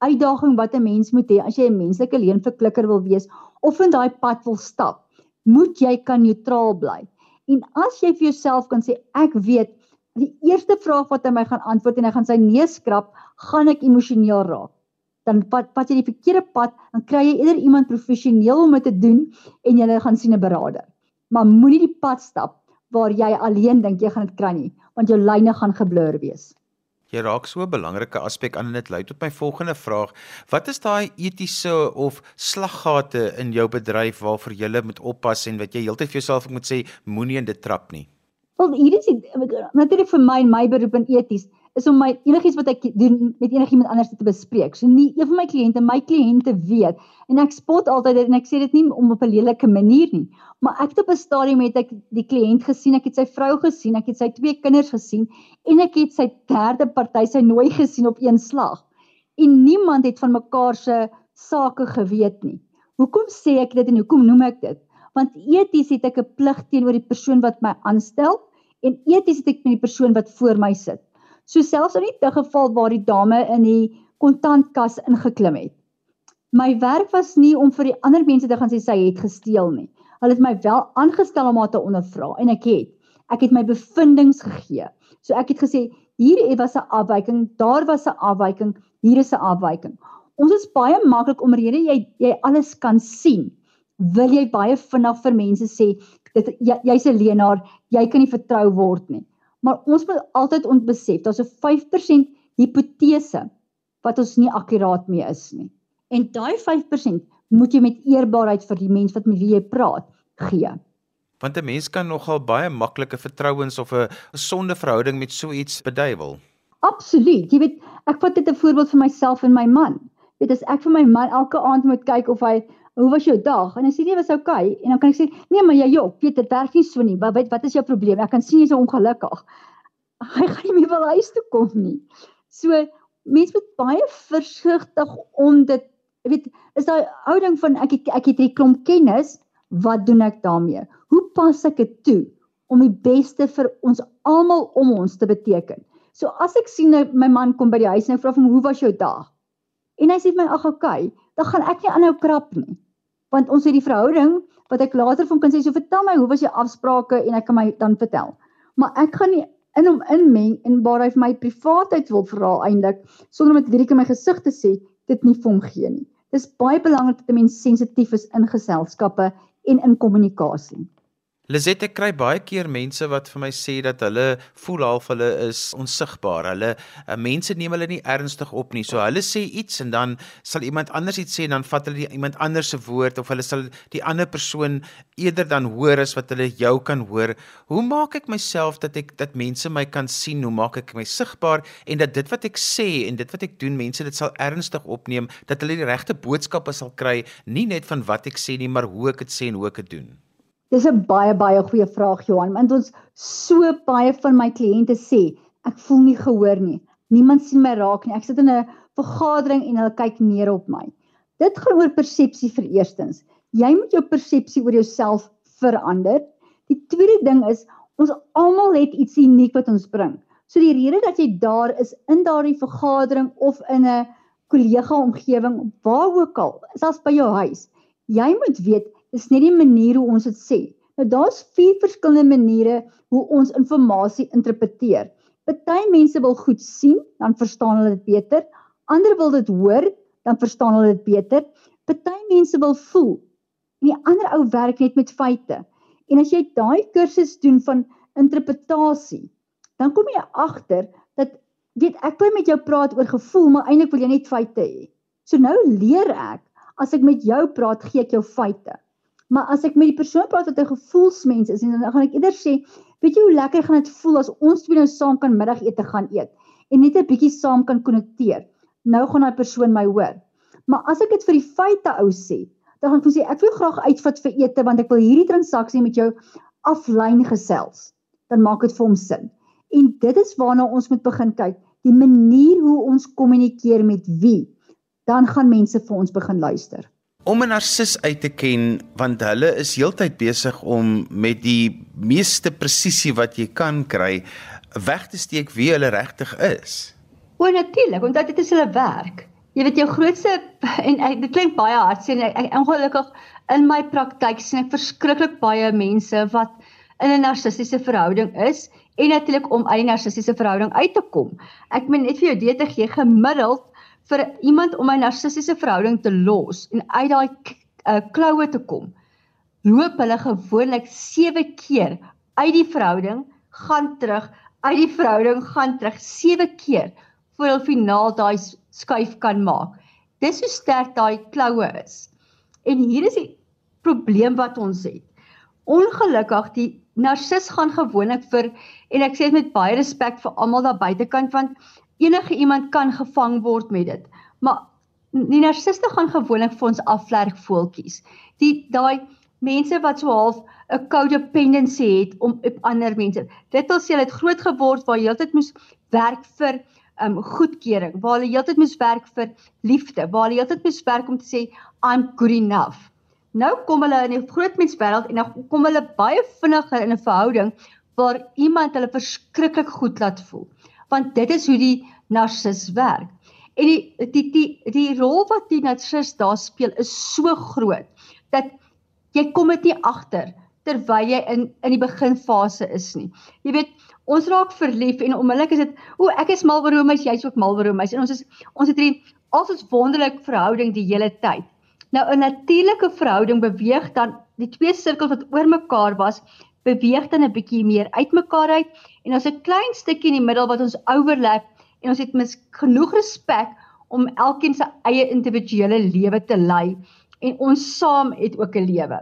Speaker 2: uitdaging wat 'n mens moet hê as jy 'n menslike leenverklikker wil wees of in daai pad wil stap. Moet jy kan neutraal bly. En as jy vir jouself kan sê ek weet die eerste vraag wat hy my gaan antwoord en hy gaan sy neus skrap, gaan ek emosioneel raak. Dan pad pad jy die verkeerde pad, dan kry jy eerder iemand professioneel om dit te doen en jy gaan sien 'n beraader. Maar moenie die pad stap waar jy alleen dink jy gaan dit kry nie, want jou lyne gaan geblur wees.
Speaker 1: Jy raak so 'n belangrike aspek aan en dit lei tot my volgende vraag. Wat is daai etiese of slaggate in jou bedryf waarvoor jy moet oppas en wat jy heeltyd vir jouself moet sê moenie in dit trap nie?
Speaker 2: Wel, hier is natuurlik vir my en my beroep en eties is om my enigiets wat ek doen met enigiemand anders te bespreek. So nie een van my kliënte, my kliënte weet en ek spot altyd en ek sê dit nie om op 'n lelike manier nie, maar ek het op 'n stadium het ek die kliënt gesien, ek het sy vrou gesien, ek het sy twee kinders gesien en ek het sy derde party sy nooi gesien op een slag. En niemand het van mekaar se sake geweet nie. Hoekom sê ek dit en hoekom noem ek dit? Want eties het ek 'n plig teenoor die persoon wat my aanstel en eties het ek met die persoon wat voor my sit. So selfs in die geval waar die dame in die kontantkas ingeklim het. My werk was nie om vir die ander mense te gaan sê sy het gesteel nie. Hulle het my wel aangestel om haar te ondervra en ek het ek het my bevindinge gegee. So ek het gesê hier was 'n afwyking, daar was 'n afwyking, hier is 'n afwyking. Ons is baie maklik omrede jy jy alles kan sien. Wil jy baie vinnig vir mense sê dit jy's jy 'n leenaar, jy kan nie vertrou word nie maar ons moet altyd ontbesef daar's 'n 5% hipotese wat ons nie akkuraat mee is nie. En daai 5% moet jy met eerbaarheid vir die mens wat met wie jy praat gee.
Speaker 1: Want 'n mens kan nogal baie maklike vertrouens of 'n sonde verhouding met so iets beduiwel.
Speaker 2: Absoluut. Jy weet, ek vat dit 'n voorbeeld vir myself en my man. Weet as ek vir my man elke aand moet kyk of hy hoe was jou dag? En hy sê nee, was. Okay. En dan kan ek sê, nee, maar jy jok, weet dit werk nie so nie. Maar weet wat is jou probleem? Ek kan sien jy's ongelukkig. Hy gaan nie meer wil huis toe kom nie. So mense moet baie versigtig om dit weet is daai houding van ek ek, ek het hierdie klomp kennis, wat doen ek daarmee? Hoe pas ek dit toe om die beste vir ons almal om ons te beteken? So as ek sien my man kom by die huis en ek vra hom hoe was jou dag? En hy sê my ag oké, okay, dan gaan ek nie aanhou krap nie want ons het die verhouding wat ek later van kan sê so vertel my hoe was jou afsprake en ek kan my dan vertel. Maar ek gaan nie in hom inmeng en waar hy vir my privaatheid wil vra eintlik sonder om dit direk in my gesig te sê dit nie vir hom gee nie. Dis baie belangrik dat 'n mens sensitief is in geselskappe en in kommunikasie.
Speaker 1: Lizette ek kry baie keer mense wat vir my sê dat hulle voel half hulle is onsigbaar. Hulle uh, mense neem hulle nie ernstig op nie. So hulle sê iets en dan sal iemand anders iets sê en dan vat hulle die, iemand anders se woord of hulle sal die ander persoon eerder dan hoor as wat hulle jou kan hoor. Hoe maak ek myself dat ek dat mense my kan sien? Hoe maak ek my sigbaar en dat dit wat ek sê en dit wat ek doen mense dit sal ernstig opneem dat hulle die regte boodskappe sal kry, nie net van wat ek sê nie, maar hoe ek dit sê en hoe ek dit doen.
Speaker 2: Dis 'n baie baie goeie vraag Johan, want ons so baie van my kliënte sê, ek voel nie gehoor nie. Niemand sien my raak nie. Ek sit in 'n vergadering en hulle kyk neer op my. Dit gaan oor persepsie vir eerstens. Jy moet jou persepsie oor jouself verander. Die tweede ding is ons almal het iets uniek wat ons bring. So die rede dat jy daar is in daardie vergadering of in 'n kollega omgewing, waar ook al, selfs by jou huis, jy moet weet Dis net die manier hoe ons dit sê. Nou daar's vier verskillende maniere hoe ons inligting interpreteer.
Speaker 3: Party mense wil goed sien, dan verstaan hulle dit beter. Ander wil dit hoor, dan verstaan hulle dit beter. Party mense wil voel. En die ander ou werk net met feite. En as jy daai kursus doen van interpretasie, dan kom jy agter dat weet ek wil met jou praat oor gevoel, maar eintlik wil jy net feite hê. So nou leer ek, as ek met jou praat, gee ek jou feite. Maar as ek met die persoon praat wat 'n gevoelsmens is, dan gaan ek eerder sê, weet jy hoe lekker gaan dit voel as ons twee nou saam kan middagete gaan eet en net 'n bietjie saam kan konnekteer. Nou gaan daai persoon my hoor. Maar as ek dit vir die feite ou sê, dan gaan ek sê ek wil graag uitvat vir ete want ek wil hierdie transaksie met jou aflyn gesels. Dan maak dit vir hom sin. En dit is waarna ons moet begin kyk, die manier hoe ons kommunikeer met wie, dan gaan mense vir ons begin luister.
Speaker 1: Om 'n narcis uit te ken, want hulle is heeltyd besig om met die meeste presisie wat jy kan kry, weg te steek wie hulle regtig is.
Speaker 2: O, natuurlik, omdat dit is hulle werk. Jy weet jou grootste en ek, dit klink baie hartseer en ek, ek ongelukkig in my praktyk sien ek verskriklik baie mense wat in 'n narcissiese verhouding is en natuurlik om uit die narcissiese verhouding uit te kom. Ek moet net vir jou dit gee gemiddeld vir iemand om 'n narcissiese verhouding te los en uit daai uh, kloue te kom. Loop hulle gewoonlik 7 keer uit die verhouding, gaan terug, uit die verhouding gaan terug 7 keer voor hulle finaal daai skuif kan maak. Dis hoe sterk daai kloue is. En hier is die probleem wat ons het. Ongelukkig die narcis gaan gewoonlik vir en ek sê dit met baie respek vir almal daar buitekant want enige iemand kan gevang word met dit. Maar die narciste gaan gewoonlik vir ons afvlerk voeltjies. Die daai mense wat so half 'n codependency het om op ander mense. Dit wil sê hulle het groot geword waar heeltyd moes werk vir um goedkeuring, waar hulle heeltyd moes werk vir liefde, waar hulle heeltyd moes werk om te sê I'm good enough. Nou kom hulle in die groot menswêreld en dan kom hulle baie vinniger in 'n verhouding waar iemand hulle verskriklik goed laat voel. Want dit is hoe die narcis werk. En die die die die rol wat die narcis daar speel is so groot dat jy kom dit nie agter terwyl jy in in die beginfase is nie. Jy weet, ons raak verlief en onmiddellik is dit o, ek is mal oor my, jy's ook mal oor my en ons is ons het al ons wonderlike verhouding die hele tyd. Nou 'n natuurlike verhouding beweeg dan die twee sirkels wat oor mekaar was, beweeg dan 'n bietjie meer uitmekaar uit en ons 'n klein stukkie in die middel wat ons overlap en ons het mis genoeg respek om elkeen se eie individuele lewe te lei en ons saam het ook 'n lewe.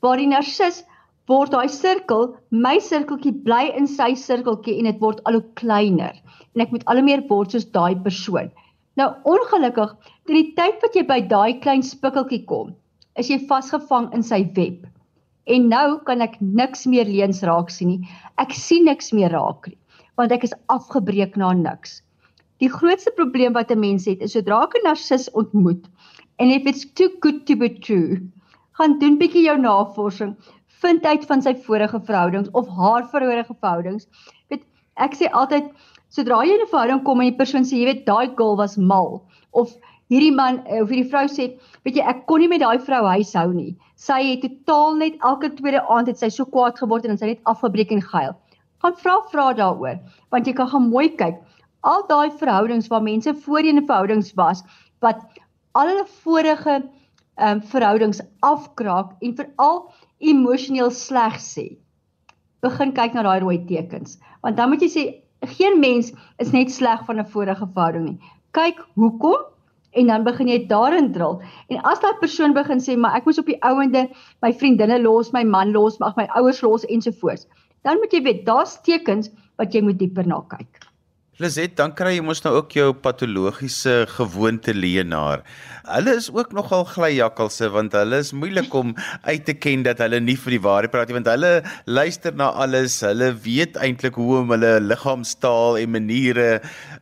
Speaker 2: Waar die narcis word daai sirkel, my sirkeltjie bly in sy sirkeltjie en dit word al hoe kleiner en ek moet al hoe meer word soos daai persoon. Nou ongelukkig, teen die tyd wat jy by daai klein spikkeltjie kom, is jy vasgevang in sy web. En nou kan ek niks meer leens raak sien nie. Ek sien niks meer raak nie, want ek is afgebreek na niks. Die grootste probleem wat 'n mens het, is sodra 'n narcis ontmoet en if it's too good to be true, gaan doen bietjie jou navorsing, vind uit van sy vorige verhoudings of haar vorige verhoudings. Weet, ek sê altyd sodra jy in 'n verhouding kom en die persoon sê jy weet daai girl was mal of hierdie man of hierdie vrou sê, weet jy ek kon nie met daai vrou huishou nie. Sy het totaal net elke tweede aand het sy so kwaad geword en sy het afgebreek en gehuil. Gaan vra vra daaroor want jy kan gaan mooi kyk. Al daai verhoudings waar mense voorheen in verhoudings was wat al hulle vorige ehm um, verhoudings afkraak en veral emosioneel sleg sê. Begin kyk na daai rooi tekens, want dan moet jy sê geen mens is net sleg van 'n vorige verhouding nie. Kyk hoekom en dan begin jy daarin drill. En as daai persoon begin sê maar ek moes op die ouende my vriendinne los, my man los, mag my ouers los ensovoorts, dan moet jy weet daar's tekens wat jy moet dieper na kyk.
Speaker 1: Lizet, dan kry jy mos nou ook jou patologiese gewoonte leenaar. Hulle is ook nogal glyjakkalse want hulle is moeilik om uit te ken dat hulle nie vir die waarheid praat nie want hulle luister na alles. Hulle weet eintlik hoe om hulle liggaamstaal en maniere.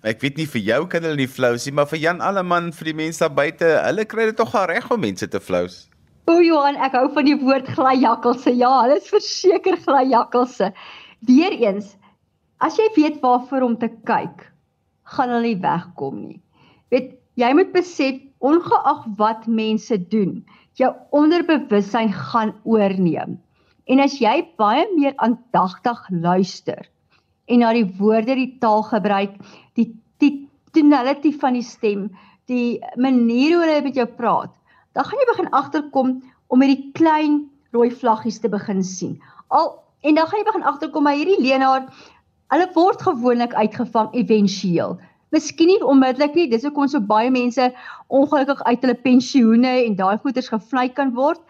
Speaker 1: Ek weet nie vir jou kan hulle nie flous nie, maar vir Jan Alleman vir die mense daar buite, hulle kry dit tog al reg om mense te flous.
Speaker 2: O Johan, ek hou van die woord glyjakkalse. Ja, hulle is verseker glyjakkalse. Weereens As jy weet waarvoor om te kyk, gaan hulle nie wegkom nie. Weet, jy moet besef ongeag wat mense doen, jou onderbewussyn gaan oorneem. En as jy baie meer aandagtig luister
Speaker 4: en na die woorde, die taal gebruik, die die tonality van die stem, die manier hoe hulle met jou praat, dan gaan jy begin agterkom om met die klein rooi vlaggies te begin sien. Al en dan gaan jy begin agterkom maar hierdie leenaar hulle word gewoonlik uitgevang éventueel. Miskien nie onmiddellik nie, dis hoekom so baie mense ongelukkig uit hulle pensioene en daai goeders gevlei kan word,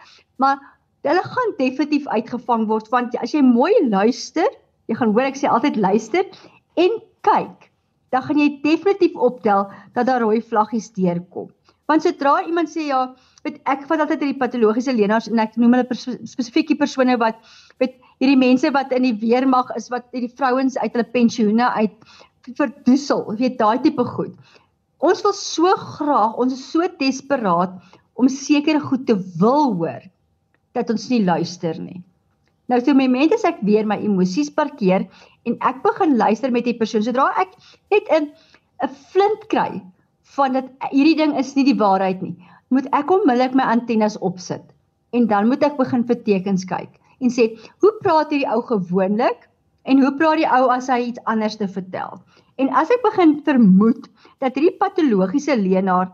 Speaker 4: maar hulle gaan definitief uitgevang word want as jy mooi luister, jy gaan hoor ek sê altyd luister en kyk, dan gaan jy definitief optel dat daar rooi vlaggies deurkom. Want sodra iemand sê ja, weet ek vat altyd hierdie patologiese leenaars en ek noem hulle pers spesifieke persone wat weet hierdie mense wat in die weermag is wat hierdie vrouens uit hulle pensioene uit verdoesel, weet daai tipe goed. Ons wil so graag, ons is so desperaat om sekere goed te wil hoor dat ons nie luister nie. Nou so mente sê ek weer my emosies parkeer en ek begin luister met die persoon sodra ek net 'n 'n flint kry van dat hierdie ding is nie die waarheid nie. Moet ek onmiddellik my antennes opsit en dan moet ek begin vir tekens kyk en sê, "Hoe praat hierdie ou gewoonlik en hoe praat die ou as hy iets anders te vertel?" En as ek begin vermoed dat hierdie patologiese leenaar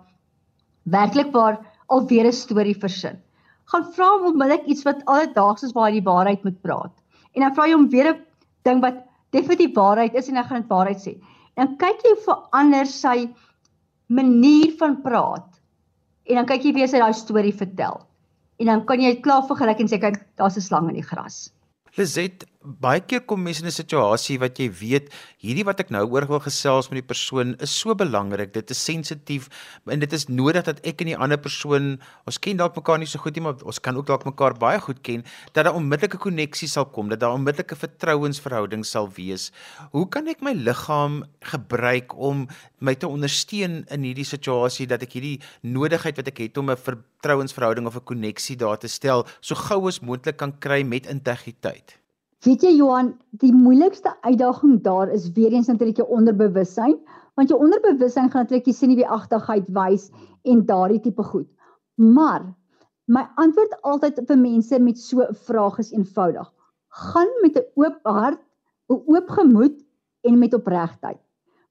Speaker 4: werklik waar alweer 'n storie versin, gaan vra hom onmiddellik iets wat alledaags is waar hy die waarheid moet praat. En dan vra jy hom weer 'n ding wat definitief waarheid is en hy gaan dit waarheid sê. En kyk jy verander sy manier van praat. En dan kyk jy weer sy daai storie vertel. En dan kan jy klaar vergelyk en sê kyk, daar's 'n slang in die gras.
Speaker 1: Lizet, baie keer kom mense in 'n situasie wat jy weet, hierdie wat ek nou oor wil gesels met die persoon is so belangrik, dit is sensitief en dit is nodig dat ek en die ander persoon, ons ken dalk mekaar nie so goed nie, maar ons kan ook dalk mekaar baie goed ken, dat daar onmiddellike koneksie sal kom, dat daar onmiddellike vertrouensverhouding sal wees. Hoe kan ek my liggaam gebruik om my te ondersteun in hierdie situasie dat ek hierdie nodigheid wat ek het om 'n vertrouensverhouding of 'n koneksie daar te stel, so gou as moontlik kan kry met integriteit?
Speaker 2: Weet jy Johan, die moeilikste uitdaging daar is weer eens natuurlik jou onderbewussyn, want jou onderbewussyn gaan natuurlik die senuweeagtigheid wys en daardie tipe goed. Maar my antwoord altyd vir mense met so 'n vraag is eenvoudig. Gaan met 'n oop hart, 'n oop gemoed en met opregtheid.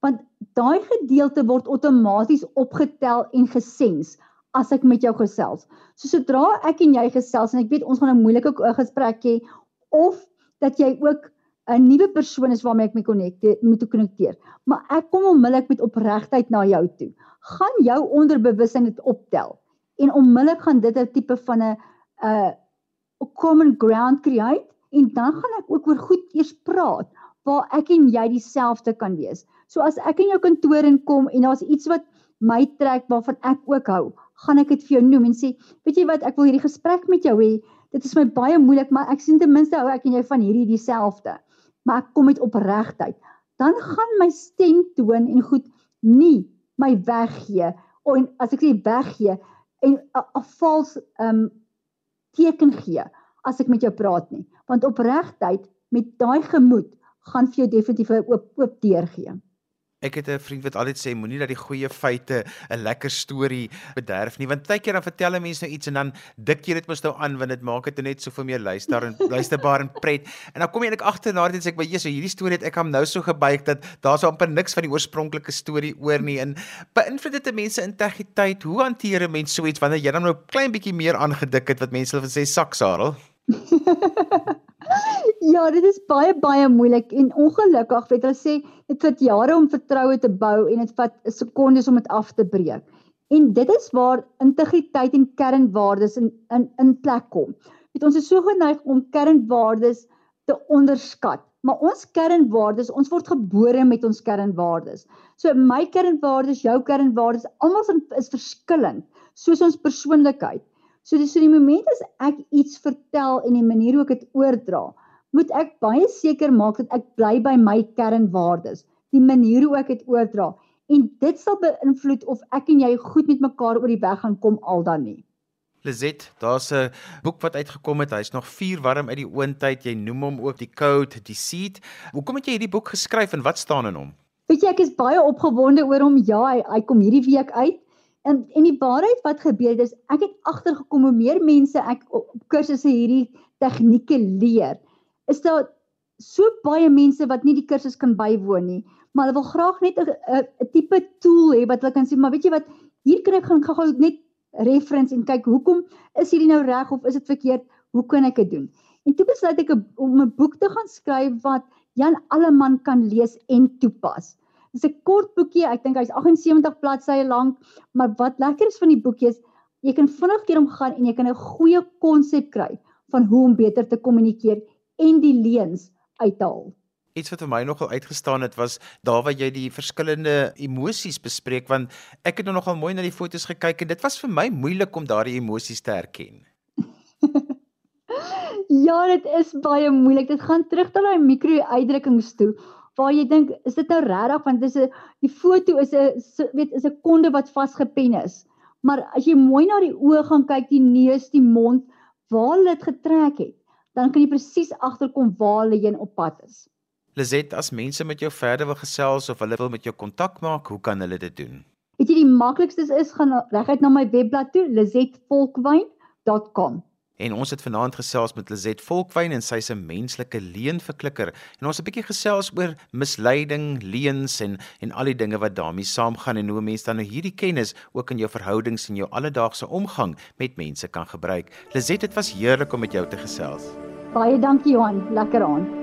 Speaker 2: Want daai gedeelte word outomaties opgetel en gesens as ek met jou gesels. So sodra ek en jy gesels en ek weet ons gaan 'n moeilike gesprek hê of dat jy ook 'n nuwe persoon is waarmee ek mee konnekteer, moet konnekteer. Maar ek kom onmiddellik met opregtheid na jou toe. Gaan jou onderbewussyn dit optel en onmiddellik gaan dit 'n tipe van 'n 'n 'n common ground create en dan gaan ek ook oor goed eers praat waar ek en jy dieselfde kan wees. So as ek in jou kantoor inkom en daar's iets wat my trek waarvan ek ook hou, gaan ek dit vir jou noem en sê, weet jy wat, ek wil hierdie gesprek met jou hê dit is my baie moeilik, maar ek sien ten minste hou ek en jy van hierdie dieselfde. Maar ek kom met opregtheid. Dan gaan my stem toon en goed nie my weggee en as ek sê weggee en 'n vals um, teken gee as ek met jou praat nie. Want opregtheid met daai gemoed gaan vir jou definitief 'n oop oop deur gee.
Speaker 1: Ek het 'n vriend wat altyd sê moenie dat die goeie feite 'n lekker storie bederf nie. Want baie keer dan vertel 'n mens nou iets en dan dik jy dit mos nou aan want dit maak dit net soveel meer luister en luisterbaar en pret. En dan kom jy eintlik agter na dit sê ek Jesus hierdie storie het ek hom nou so gebuig dat daar so amper niks van die oorspronklike storie oor nie. En beïnvloed dit mense integriteit? Hoe hanteer 'n mens so iets wanneer jy dan nou klein bietjie meer aangedik het wat mense hulle sê saksarel
Speaker 2: Ja, dit is baie baie moeilik en ongelukkig, weet hulle sê dit vat jare om vertroue te bou en dit vat sekondes om dit af te breek. En dit is waar integriteit en kernwaardes in in in plek kom. Weet ons is so geneig om kernwaardes te onderskat. Maar ons kernwaardes, ons word gebore met ons kernwaardes. So my kernwaardes, jou kernwaardes, almal is verskillend, soos ons persoonlikheid. So dis so die oomblik as ek iets vertel en die manier hoe ek dit oordra, moet ek baie seker maak dat ek bly by my kernwaardes, die manier hoe ek dit oordra en dit sal beïnvloed of ek en jy goed met mekaar oor die weg gaan kom al dan nie.
Speaker 1: Lizet, daar's 'n boek wat uitgekom het. Hy's nog vuur warm uit die oondtyd. Jy noem hom ook die Code, die Seed. Hoekom het jy hierdie boek geskryf en wat staan in hom?
Speaker 2: Weet jy, ek is baie opgewonde oor hom. Ja, hy, hy kom hierdie week uit. En en die waarheid wat gebeur het is ek het agtergekom hoe meer mense ek op kursusse hierdie tegnieke leer, is daar so baie mense wat nie die kursus kan bywoon nie, maar hulle wil graag net 'n tipe tool hê wat hulle kan sê, maar weet jy wat, hier kan ek gaan gou net reference en kyk hoekom is hierdie nou reg of is dit verkeerd? Hoe kan ek dit doen? En toe besluit ek om 'n boek te gaan skryf wat Jan Alleman kan lees en toepas. Dis 'n kort boekie, ek dink hy's 78 bladsye lank, maar wat lekker is van die boekie is jy kan vinnig deur hom gaan en jy kan 'n goeie konsep kry van hoe om beter te kommunikeer en die leuns uithaal.
Speaker 1: Iets wat vir my nogal uitgestaan het was daar waar jy die verskillende emosies bespreek want ek het nou nogal mooi na die foto's gekyk en dit was vir my moeilik om daardie emosies te herken.
Speaker 2: ja, dit is baie moeilik. Dit gaan terug na daai mikro-uitdrukkings toe waar jy dink, is dit nou regtig want dis 'n die foto is 'n weet is 'n konde wat vasgepen is. Maar as jy mooi na die oë gaan kyk, die neus, die mond, waar hulle dit getrek het, dan kan jy presies agterkom waar hulle heen op pad is.
Speaker 1: Lizet, as mense met jou verder wil gesels of hulle wil met jou kontak maak, hoe kan hulle dit doen?
Speaker 2: Weet jy die maklikste is gaan reguit na my webblad toe, lizetvolkwyn.com.
Speaker 1: En ons het vanaand gesels met Lizet Volkwyn en sy 'n menslike leenverklikker. En ons het 'n bietjie gesels oor misleiding, leuns en en al die dinge wat daarmee saamgaan en hoe mense dan nou hierdie kennis ook in jou verhoudings en jou alledaagse omgang met mense kan gebruik. Lizet, dit was heerlik om met jou te gesels.
Speaker 2: Baie dankie Johan, lekker aan.